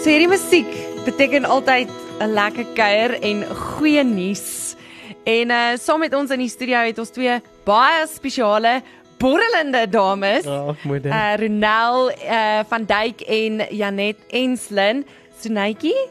So hierdie musiek beteken altyd 'n lekker kuier en goeie nuus. En uh saam met ons in die studio het ons twee baie spesiale borrelende dames. Ag, moeder. Uh Ronel uh van Duyk en Janet Enslin. Sunetjie.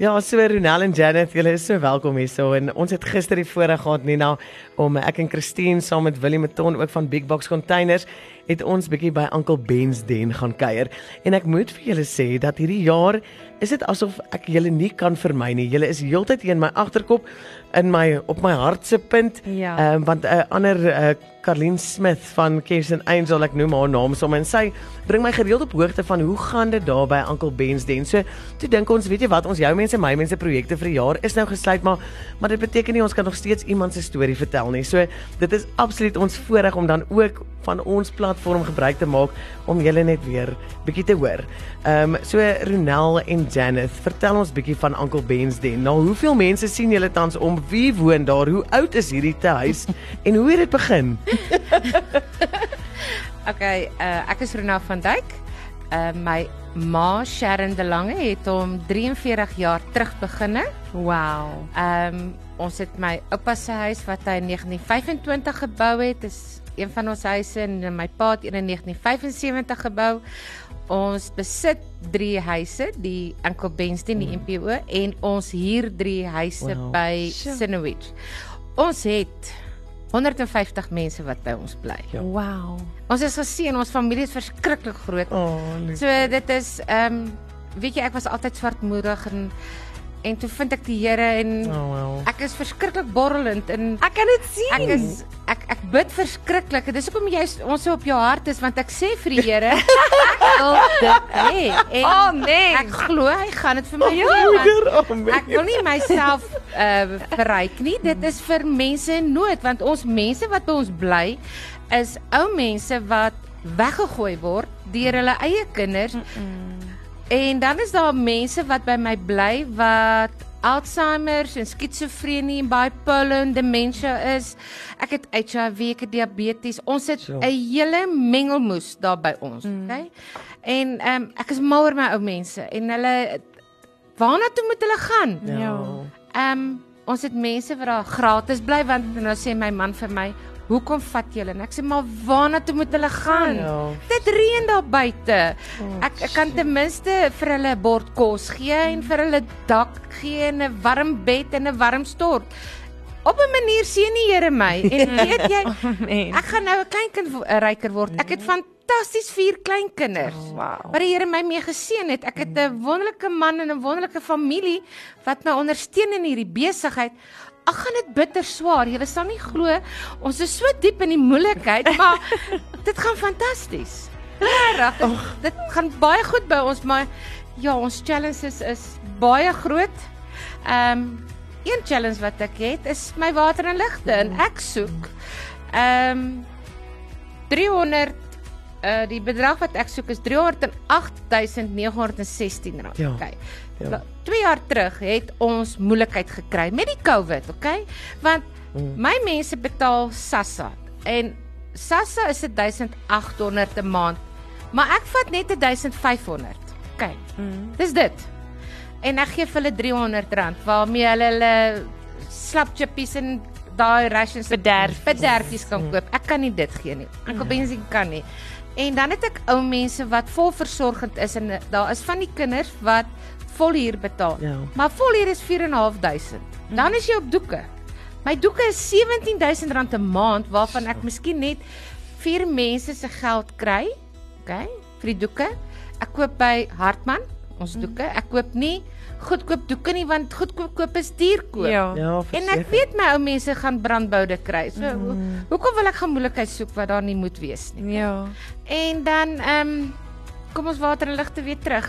Ja, so Ronel en Janet, julle is so welkom hierso en ons het gister die voorreg gehad Nina om ek en Christine saam met Willie Meton ook van Big Box Containers het ons bietjie by Uncle Ben's den gaan kuier. En ek moet vir julle sê dat hierdie jaar is dit asof ek julle nie kan vermy nie. Julle is heeltyd in my agterkop in my op my hart se punt. Ja. Ehm um, want 'n uh, ander uh, Carlene Smith van and Angel ek noem haar naam som en sy bring my gereeld op hoogte van hoe gaan dit daar by Uncle Ben's den. So toe dink ons, weet jy wat, ons jou mense my mense projekte vir die jaar is nou gesluit, maar maar dit beteken nie ons kan nog steeds iemand se storie vertel nie. So dit is absoluut ons voorreg om dan ook van ons platform gebruik te maak om julle net weer bietjie te hoor. Ehm um, so Ronel en Janet, vertel ons bietjie van Uncle Ben's den. Nou, hoeveel mense sien julle tans om? Wie woon daar? Hoe oud is hierdie te huis en hoe het dit begin? Okay, uh, ek is Ronel van Duyk. Uh, my ma Sharon De Lange het hom 43 jaar terug beginne. Wow. Ehm um, ons het my oupa se huis wat hy in 1925 gebou het, is een van ons huise en my pa het in 1975 gebou. Ons besit 3 huise, die Uncle Benston, die NPO en ons huur 3 huise Wow. by. Sinowich. Ons het 150 mense wat by ons bly. Ja. Wow. Ons is geseën, ons familie is verskriklik groot. Oh, lief. So dit is ehm um, weet jy ek was altyd swartmoedig en en toe vind ek die Here en oh wow. ek is verskriklik borrelend en Ek kan dit sien. ek is ek ek bid verskriklik. Dis hoekom jy ons so op jou hart is want ek sê vir die Here ek wil dit hê. En Oh, nee. Ek glo hy gaan dit vir my doen. Moeder, amen. Ek wil nie myself uh verryk nie. Dit is vir mense in nood want ons mense wat by ons bly is ou mense wat weggegooi word deur hulle eie kinders. En dan is daar mense wat by my bly wat Alzheimer's en skizofrenie en bipolar en demensie is. Ek het HIV, ek het diabetes. Ons het So. 'n hele mengelmoes daar by ons, mm. okay? En ehm um, ek is mal oor my ou mense en hulle waarna toe moet hulle gaan? Ja. Ehm um, ons het mense wat daar gratis bly want nou sê my man vir my, "Hoekom vat julle?" En ek sê, "Maar waarna toe moet hulle gaan?" Ja. Dit reën daar buite. Ek ek kan ten minste vir hulle 'n bord kos gee en vir hulle dak gee en 'n warm bed en 'n warm stort. Op 'n manier sien die Here my en weet jy, Man. ek gaan nou 'n kleinkind wo- 'n ryker word. Ek het fantasties vier kleinkinders. Wow. Wat die Here my mee geseën het. Ek het 'n wonderlike man en 'n wonderlike familie wat my ondersteun in hierdie besigheid. Ag gaan dit bitter swaar. Jy sal nie glo ons is so diep in die moeilikheid, maar dit gaan fantasties. Regtig. Dit gaan baie goed by ons, maar ja, ons challenges is baie groot. Ehm um, een challenge wat ek het is my water en ligte en ek soek ehm um, 300 uh die bedrag wat ek soek is 308916 rand. Ja. Okay. Ja. Ja. 2 jaar terug het ons moeilikheid gekry met die COVID, okay? Want Mm. my mense betaal SASSA en SASSA is 1800 'n maand. Maar ek vat net 1500. Okay. Mm. Dis dit. En ek gee vir hulle 300 rand waarmee hulle hulle slap chippies en daai rations Bederf. bederfies kan koop. Ek kan nie dit gee nie. Ek op benzine kan nie. En dan het ek ou mense wat vol versorgend is en daar is van die kinders wat vol huur betaal. Ja. Maar vol huur is 4.500. Dan is jy op doeke. My doeke is 17000 rand 'n maand waarvan ek miskien net vier mense se geld kry. OK? Vir die doeke. Ek koop by Hartman ons doeke. Ek koop nie goedkoop doeke nie want goedkoop koop is duur koop. Ja. Ja, En ek verseker. weet my ou mense gaan brandboude kry. So ho hoekom wil ek gaan moeilikheid soek wat daar nie moet wees nie. Ja. En dan ehm um, kom ons water en ligte weer terug.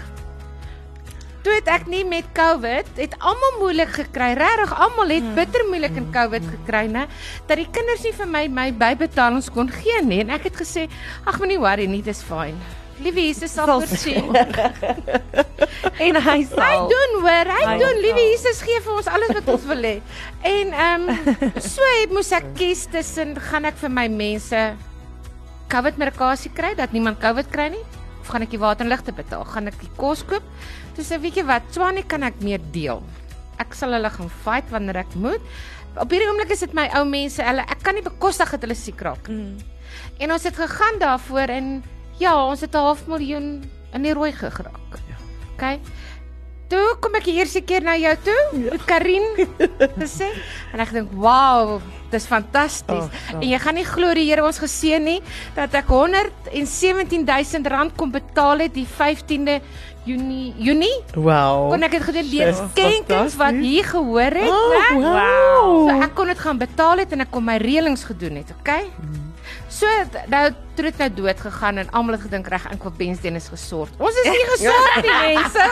Toe het ek nie met COVID, het almal moeilik gekry. Regtig, almal het bitter moeilik in COVID gekry, né? Dat die kinders nie vir my my bybetalings kon gee nie en ek het gesê, ag moenie worry nie, dis fyn. Liewe Jesus sal voorsien. En hy Hy sal. doen hoor, hy Hy doen. Liewe. Jesus gee vir ons alles wat ons wil hê. En ehm um, so het moes ek kies tussen gaan ek vir my mense COVID medikasie kry dat niemand COVID kry nie of gaan ek die water en ligte betaal? Gaan ek die kos koop? Toe sê weet jy wat, Swanie kan ek meer deel. Ek sal hulle gaan fight wanneer ek moet. Op hierdie oomblik is dit my ou mense, hulle ek kan nie bekostig dat hulle siek raak. Mm. En ons het gegaan daarvoor en ja, ons het 'n half miljoen in die rooi geraak. Ja. OK. Toe kom ek die eerste keer na jou toe, ja. Karin gesê en ek dink, "Wow, dis fantasties." Oh, oh. En jy gaan nie glo die Here ons geseën nie dat ek 117000 rand kom betaal het die 15de Junie Junie. Wow. Kon ek dit gedoen deur skenkings wat hier gehoor het, Oh, né? wow. So ek kon dit gaan betaal het en ek kon my reëlings gedoen het, okay? So nou toe dit nou dood gegaan en almal het gedink reg Ankwil Bensden is gesort. Ons is nie gesort nie, mense.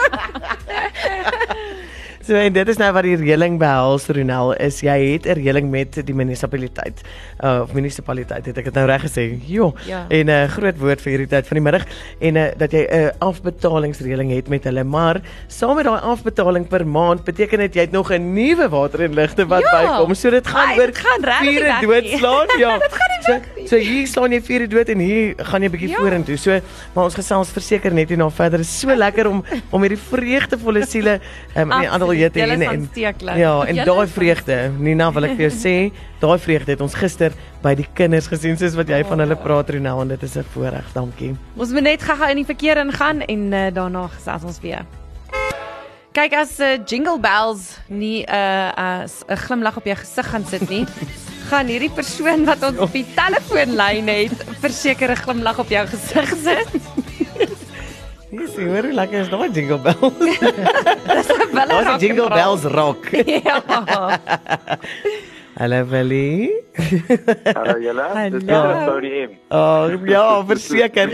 So en dit is nou wat die reëling behels Ronel is jy het 'n reëling met die munisipaliteit uh, of munisipaliteit het ek dit nou reg gesê jo Ja. en 'n uh, groot woord vir hierdie tyd van die middag en uh, dat jy 'n uh, afbetalingsreëling het met hulle maar saam met daai afbetaling per maand beteken dit jy het nog 'n nuwe water en ligte wat Ja. bykom so dit gaan Ai, oor dit gaan regtig nie. doodslaan ja dit gaan so, so hier slaan jy vure dood en hier gaan jy bietjie Ja. vorentoe so maar ons gesels verseker net hierna verder Dit is so lekker om om hierdie vreugdevolle siele um, in die ander Absoluut. te hê en aansteeklik. ja en daai vreugde Nina wil ek vir jou sê daai vreugde het ons gister by die kinders gesien soos wat jy van hulle praat Ronel en dit is 'n voorreg dankie Ons moet net gou-gou in die verkeer ingaan en uh, daarna gesels ons weer. Kyk as uh, Jingle Bells nie 'n uh, as 'n glimlag op jou gesig gaan sit nie, gaan hierdie persoon wat ons op die telefoonlyn het, verseker 'n glimlag op jou gesig sit. Nee, sien hoor hoe lekker is daai jingle bells. Wille Daar's die raak jingle bells rock. Ja. Hallo Willie. Hallo julle. Dis Hallo. Cody M. Oh, ja, verseker.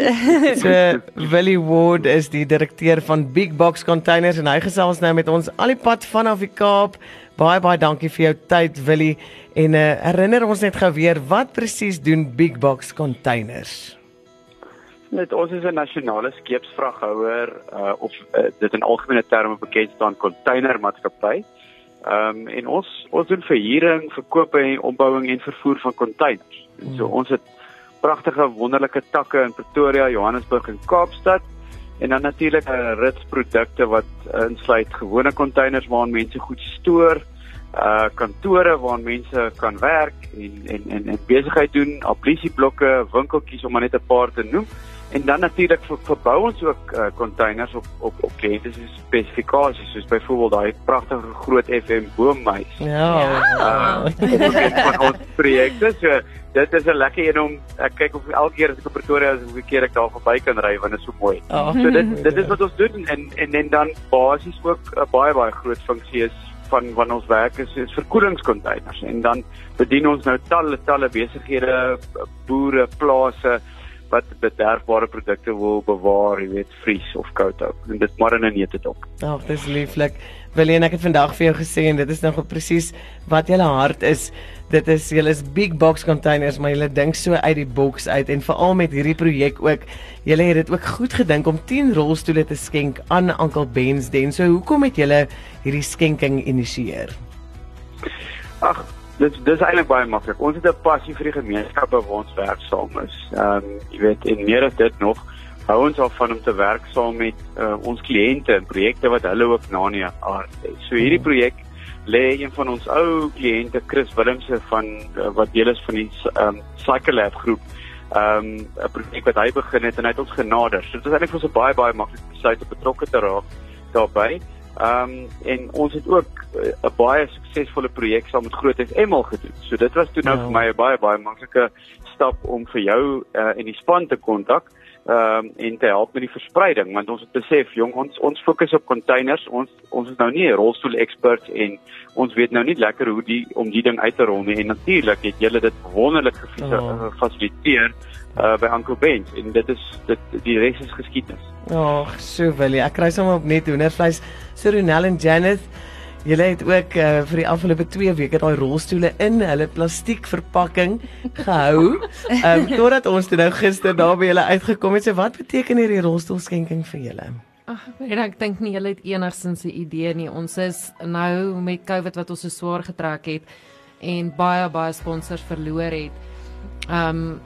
So Willie Ward is die direkteur van Big Box Containers en hy gesels nou met ons al die pad vanaf die Kaap. Baie baie dankie vir jou tyd Willie en uh, herinner ons net gou weer wat presies doen Big Box Containers? Net ons is 'n nasionale skeepsvraghouer uh, of uh, dit in algemene terme bekend staan containermaatskappy. Ehm um, en ons ons doen verhuuring, verkope en ombouing en vervoer van containers. En so ons het pragtige wonderlike takke in Pretoria, Johannesburg en Kaapstad en dan natuurlik 'n rits produkte wat insluit gewone containers waarin mense goed stoor, uh kantore waar mense kan werk en en en, en besigheid doen, ablisieblokke, winkeltjies om maar net 'n paar te noem. En dan natuurlik vir verbou ons ook uh, containers op op op kliënte se spesifikasies soos byvoorbeeld daai pragtige groot FM boommuis. Ja. Uh, een van ons projekte. So dit is 'n lekker een om ek kyk of elke keer as ek op Pretoria is, hoeveel keer ek daar verby kan ry want dit is so mooi. Oh. So dit dit is wat ons doen en en en dan basies ook 'n baie baie groot funksie is van van ons werk is, is verkoelingscontainers en dan bedien ons nou talle talle besighede, boere, plase wat bederfbare produkte wil bewaar, jy weet, vries of koud hou. En dit maar in 'n neutedop. Ag, dis lieflik. Willie en ek het vandag vir jou gesê en dit is nog presies wat julle hart is. Dit is julle is big box containers, maar julle dink so uit die boks uit en veral met hierdie projek ook. Julle het dit ook goed gedink om 10 rolstoele te skenk aan Uncle Ben's Den. So hoekom het julle hierdie skenking initieer? Ag, dit dis eintlik baie maklik. Ons het 'n passie vir die gemeenskappe waar ons werk saam is. Ehm um, jy weet en meer as dit nog hou ons af van om te werk saam met uh, ons kliënte en projekte wat hulle ook na in die aard het. So hierdie projek lê een van ons ou kliënte Chris Willemse van uh, wat deel is van die ehm um, Cycle Lab groep. Ehm um, 'n projek wat hy begin het en hy het ons genader. So dit is eintlik vir ons 'n baie baie maklike besluit om betrokke te raak daarbey. Ehm um, en ons het ook uh, 'n baie suksesvolle projek saam met Groot FM al gedoen. So dit was toe nou Ja. vir my 'n baie baie maklike stap om vir jou uh, en die span te kontak ehm um, en te help met die verspreiding want ons het besef jong ons ons fokus op containers ons ons is nou nie rolstoel experts en ons weet nou nie lekker hoe die om die ding uit te rol nie en natuurlik het julle dit wonderlik Oh. gefasiliteer uh, by Uncle Ben's en dit is dit die res is geskiedenis. Ag, so Willie, ek kry sommer op net hoendervleis. So Ronel en Janet, julle het ook uh, vir die afgelope 2 weke daai rolstoele in hulle plastiek verpakking gehou. Ehm um, totdat ons toe nou gister daar by julle uitgekom het. So wat beteken hierdie rolstoelskenking vir julle? Ag, en ek dink nie julle het enigsins 'n idee nie. Ons is nou met COVID wat ons so swaar getrek het en baie baie sponsors verloor het. Ehm um,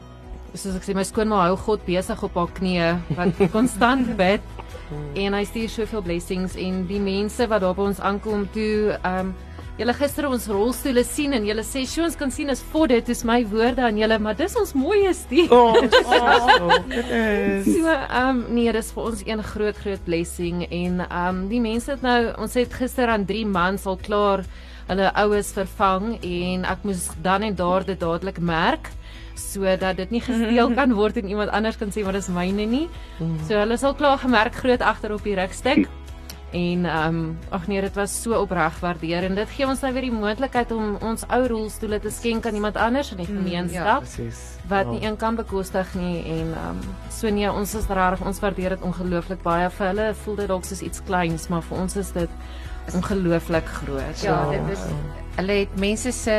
soos ek sê my skoonma hou God besig op haar knieë wat konstant bid en hy stuur soveel blessings en die mense wat daar by ons aankom toe um, Julle gister ons rolstoele sien en julle sê "Sjoe, ons kan sien is for dit is my woorde aan julle, maar dis ons mooieste." Oh, oh, dit is. So, ehm um, nee, dis vir ons een groot groot blessing en ehm um, die mense het nou ons het gister aan 3 mans al klaar hulle oues vervang en ek moes dan en daar dit dadelik merk sodat dit nie gesteel kan word en iemand anders kan sê maar dis myne nie. So hulle is al klaar gemerk groot agter op die rugstuk. En ehm um, ag nee, dit was so opreg waardeer en dit gee ons nou weer die moontlikheid om ons ou rolstoele te skenk aan iemand anders in die gemeenskap Presies. wat nie een kan bekostig nie en ehm um, so nee, ons is regtig ons waardeer dit ongelooflik baie vir hulle voel dit dalk soos iets kleins, maar vir ons is dit ongelooflik groot. Ja, dit is hulle het mense se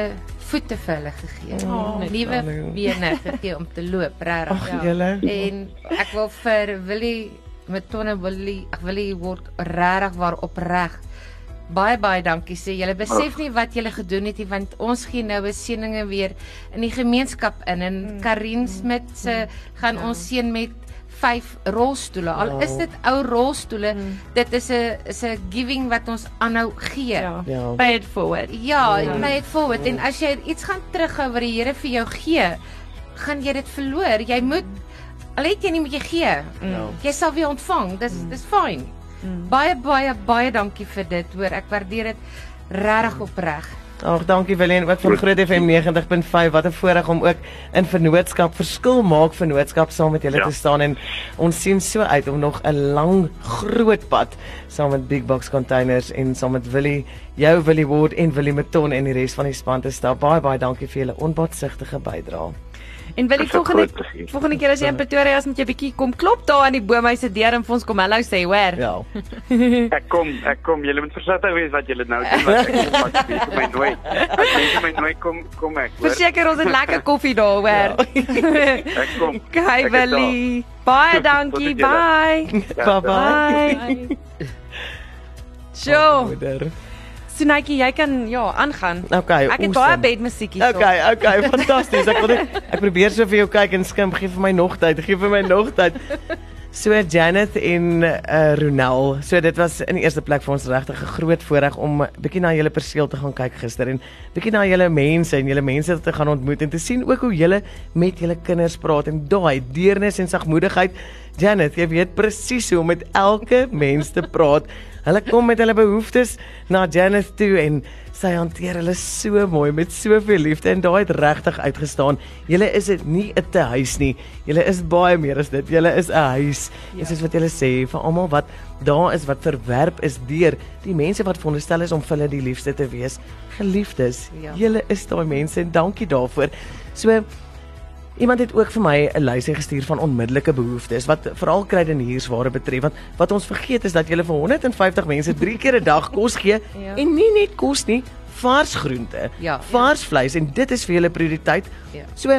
voete vir hulle gegee. Oh, darling. bene gegee om te loop, regtig. Julle. En ek wil vir Willie met Tonne Willie, ek Willie word regtig waar opreg. Baie baie dankie sê. Julle besef nie wat julle gedoen het nie want ons gee nou beseninge weer in die gemeenskap in en Karin Smit se gaan ons seën met vyf rolstoele. Al is dit ou rolstoele, dit is 'n is 'n giving wat ons aanhou gee. Ja. Ja. Pay it forward. Ja, ja. play it forward en as jy iets gaan terughou wat die Here vir jou gee, gaan jy dit verloor. Jy moet al het jy nie moet jy gee. Ja. Jy sal weer ontvang. Dis dis fyn. Baie baie baie dankie vir dit. Hoor, ek waardeer dit regtig opreg. Ag, dankie Willem ook van Groot FM 90.5. Wat 'n voorreg om ook in vennootskap verskil maak vennootskap saam met julle Ja. te staan en ons sien so uit om nog 'n lang groot pad saam met Big Box Containers en saam met Willie, jou Willie Ward en Willie Meton en die res van die span te stap. Baie baie dankie vir julle onbaatsigtige bydrae. En wil die Dis 'n volgende volgende keer as jy in Pretoria is, moet jy bietjie kom klop daar aan die boomhuis se deur en vir ons kom hallo sê, hoor. Ja. Ek kom, ek kom. Julle moet versigtig wees wat julle nou doen want ek kom wat mense my nooi. As mense my nooi kom, kom ek. hoor. Verseker ons het lekker koffie daar, hoor. Ek kom. Kyk Ek is Willie. Baie dankie. die keer. Bye. Bye daar. bye. Bye. Sjoe. Sunetjie, jy kan ja, aangaan. Okay. Ek het awesome. baie bedmusiekies. Okay, okay, fantasties. Ek wil net ek probeer so vir jou kyk en skim, gee vir my nog tyd, gee vir my nog tyd. So Janet en uh Ronel. So dit was in die eerste plek vir ons regtig 'n groot voorreg om bietjie na julle perseel te gaan kyk gister en bietjie na julle mense en julle mense te gaan ontmoet en te sien ook hoe julle met julle kinders praat en daai deernis en sagmoedigheid. Janet, jy weet presies hoe om met elke mens te praat. Hulle kom met hulle behoeftes na Janet toe en sy hanteer hulle so mooi met soveel liefde en daai het regtig uitgestaan. Julle is dit nie 'n tehuis nie. Julle is baie meer as dit. Julle is 'n huis. Ja. En soos wat julle sê, vir almal wat daar is wat verwerp is deur die mense wat veronderstel is om vir hulle die liefste te wees. Geliefdes, ja. Ja. julle is daai mense en dankie daarvoor. So Iemand het ook vir my 'n lysie gestuur van onmiddellike behoeftes wat veral kruideniersware betref want wat ons vergeet is dat jy vir 150 mense 3 keer 'n dag kos gee ja. en nie net kos nie, vars groente, Ja. vars vleis en dit is vir julle prioriteit. Ja. So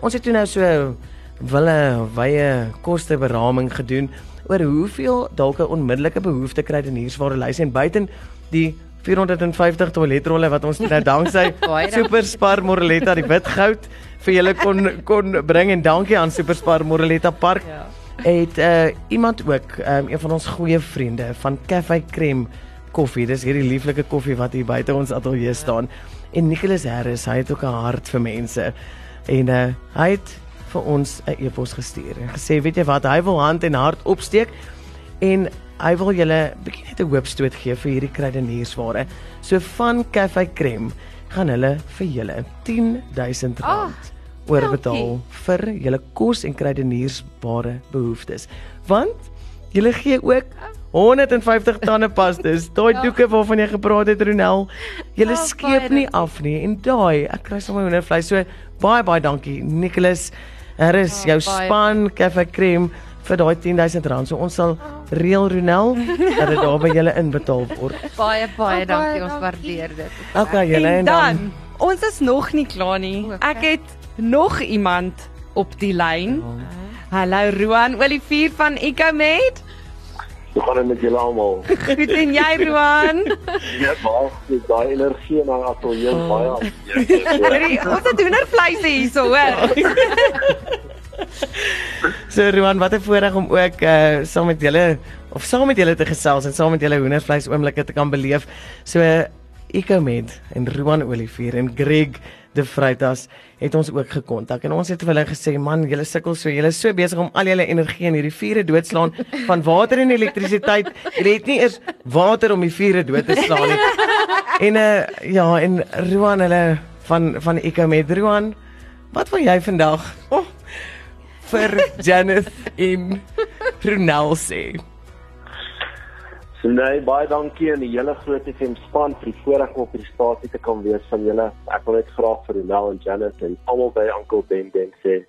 ons het toe nou so wille wye kosteberaming gedoen oor hoeveel dalk 'n onmiddellike behoefte kruideniersware lysie en buiten die 450 toiletrolle wat ons nou danksy Baie dankie. Superspar Moreletta die wit goud vir julle kon kon bring en dankie aan Superspar Moreletta Park. Ja. Het uh, iemand ook um, een van ons goeie vriende van Cafe Creme koffie. Dis hierdie lieflike koffie wat hier buite ons ateljee staan. En Nicholas Harris, hy het ook 'n hart vir mense. En uh, hy het vir ons 'n e-pos gestuur en gesê, weet jy wat, hy wil hand en hart opsteek en hy wil julle bietjie net 'n hoopstoot gee vir hierdie kruideniersware. So van Cafe Creme gaan hulle vir julle 10000 rand Ah, oorbetaal vir julle kos en kruideniersware behoeftes. Want julle gee ook 150 tandepastas, daai doeke waarvan jy gepraat het Ronel. Julle Ja, baie skeep nie af nie en daai, ek kry sommer hoendervleis. So baie baie dankie Nicholas. Hier is Ja, jou baie span Cafe Creme vir daai 10000 rand. So ons sal reël Ronel dat dit daar by julle inbetaal word. Baie baie Oh, dankie. Ons waardeer dit. Okay, julle En en dan, dan ons is nog nie klaar nie. Ek het nog iemand op die lyn. Hallo Roan Olivier van Ecomed. Hoe gaan dit met julle almal? Goed en jy Roan? Ja, baie goed. Daai energie in haar ateljee is baie. Hoorie, ons het hoendervleise hierso, hoor. So Roan, wat 'n voorreg om ook uh saam met julle of saam met julle te gesels en saam met julle hoendervleis oomblikke te kan beleef. So Ecomed en Roan Olivier en Greg De Vreitas het ons ook gekontak en ons het vir hulle gesê man, julle sukkel so, julle is so besig om al julle energie in hierdie vure doodslaan van water en elektrisiteit. Julle het nie eers water om die vure dood te slaan nie. En uh ja, en Roan hulle van van Ecomed Roan, wat wil jy vandag oh, vir Janet in Brunel sê? Nee, baie dankie aan die hele groot FM span vir die voorreg om op die stasie te kan wees van julle. Ek wil net graag vir Ronel en Janet en almal by Uncle Ben Ben sê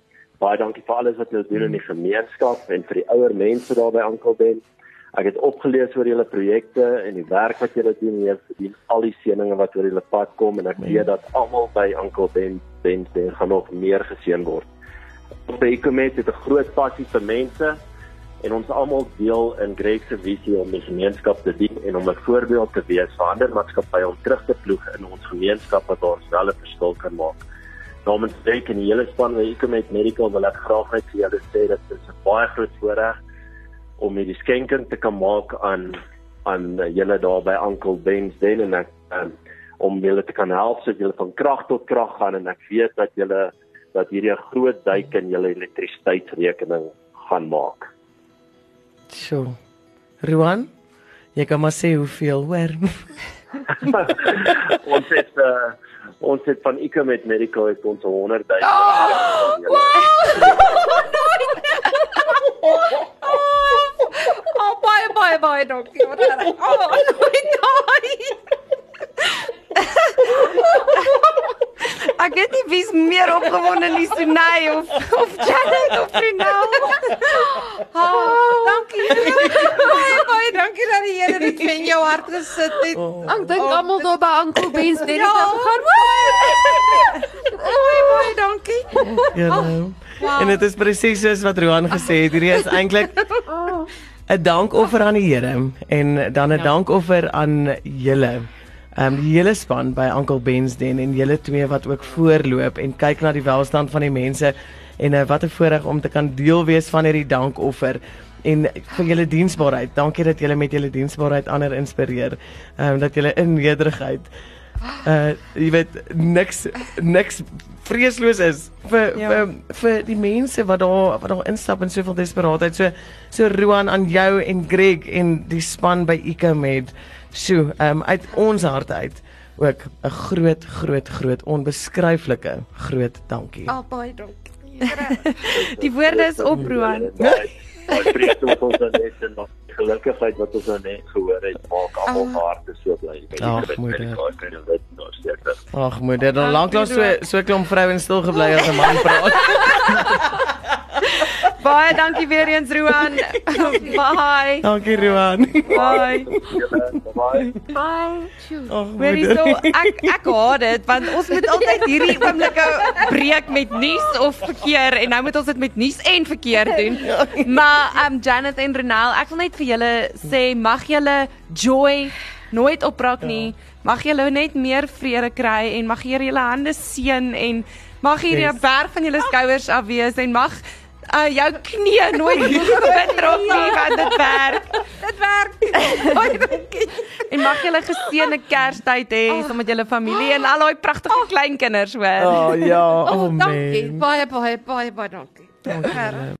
baie dankie vir alles wat julle doen in die gemeenskap en vir die ouer mense daar by Uncle Ben. Ek het opgelees oor julle projekte en die werk wat julle doen hier verdien al die seëninge wat oor julle pad kom en ek weet dat almal by Uncle Ben Ben sê gaan nog meer geseën word. Ons by Ecomet het 'n groot passie vir mense en ons almal deel in Greg se visie om die gemeenskap te dien en om 'n voorbeeld te wees vir ander maatskappye om terug te ploeg in ons gemeenskap wat ons wel 'n verskil kan maak. Namens Greg en die hele span by Ecomet Medical wil ek graag net vir julle sê dat dit 'n baie groot voorreg om hierdie skenking te kan maak aan aan julle daar by Uncle Ben's Den en ek um, om julle te kan help sodat julle van krag tot krag gaan en ek weet dat julle dat hierdie 'n groot duik in julle elektrisiteitsrekening gaan maak. Sjoe. Roan, jy kan maar sê hoeveel, hoor. ons het uh, ons het van Ecomet Medical het ons 100 000. Oh, baie baie baie dankie. Wat reg. Oh, nooit daai. Ek weet nie wie's meer opgewonde nie, Sunay of of Janet of Renal. Oh, dankie. Baie baie dankie dat die Here dit in jou hart gesit het. Ek dink almal daar by Uncle Ben's net Ja. het gegaan. Baie baie dankie. Ja. Wow. En dit is presies soos wat Roan gesê het, hierdie is eintlik 'n dankoffer aan die Here en dan 'n ja. dankoffer aan julle. Ehm um, die hele span by Uncle Ben's Den en julle twee wat ook voorloop en kyk na die welstand van die mense en uh, wat 'n voorreg om te kan deel wees van hierdie dankoffer en vir julle diensbaarheid. Dankie dat julle met julle diensbaarheid ander inspireer. Ehm um, dat julle in nederigheid uh jy weet niks niks vreesloos is vir ja. vir vir die mense wat daar wat daar instap in soveel desperaatheid. So so Roan aan jou en Greg en die span by Ecomed. Sjoe, um uit ons harte uit ook 'n groot groot groot onbeskryflike groot dankie. Oh, baie dankie. Die woorde is op Roan. Ek spreek tot ons dan net en nog gelukigheid wat ons nou net gehoor het maak almal Ah. harte so bly. Ag, moeder. wat nou. Ag moeder, dan lanklaas so so klomp vroue stil gebly as 'n man praat. Baie dankie weer eens Roan. Bye. Dankie Roan. Bye. Bye. Ag Hoorie moeder. so ek ek haat dit want ons moet altyd hierdie oomblikke breek met nuus of verkeer en nou moet ons dit met nuus en verkeer doen. Maar um Janet en Renal, ek wil net vir julle sê mag julle joy nooit opbrak nie. Mag julle net meer vrede kry en mag Here julle hande seën en mag hierdie berg van julle skouers af wees en mag uh, jou knie nooit bitter op nie want dit werk. Dit werk. En mag julle geseënde Kerstyd hê saam met julle familie en al daai pragtige kleinkinders hoor. Oh ja, Oh, oh dankie. Baie baie baie baie dankie. Dankie.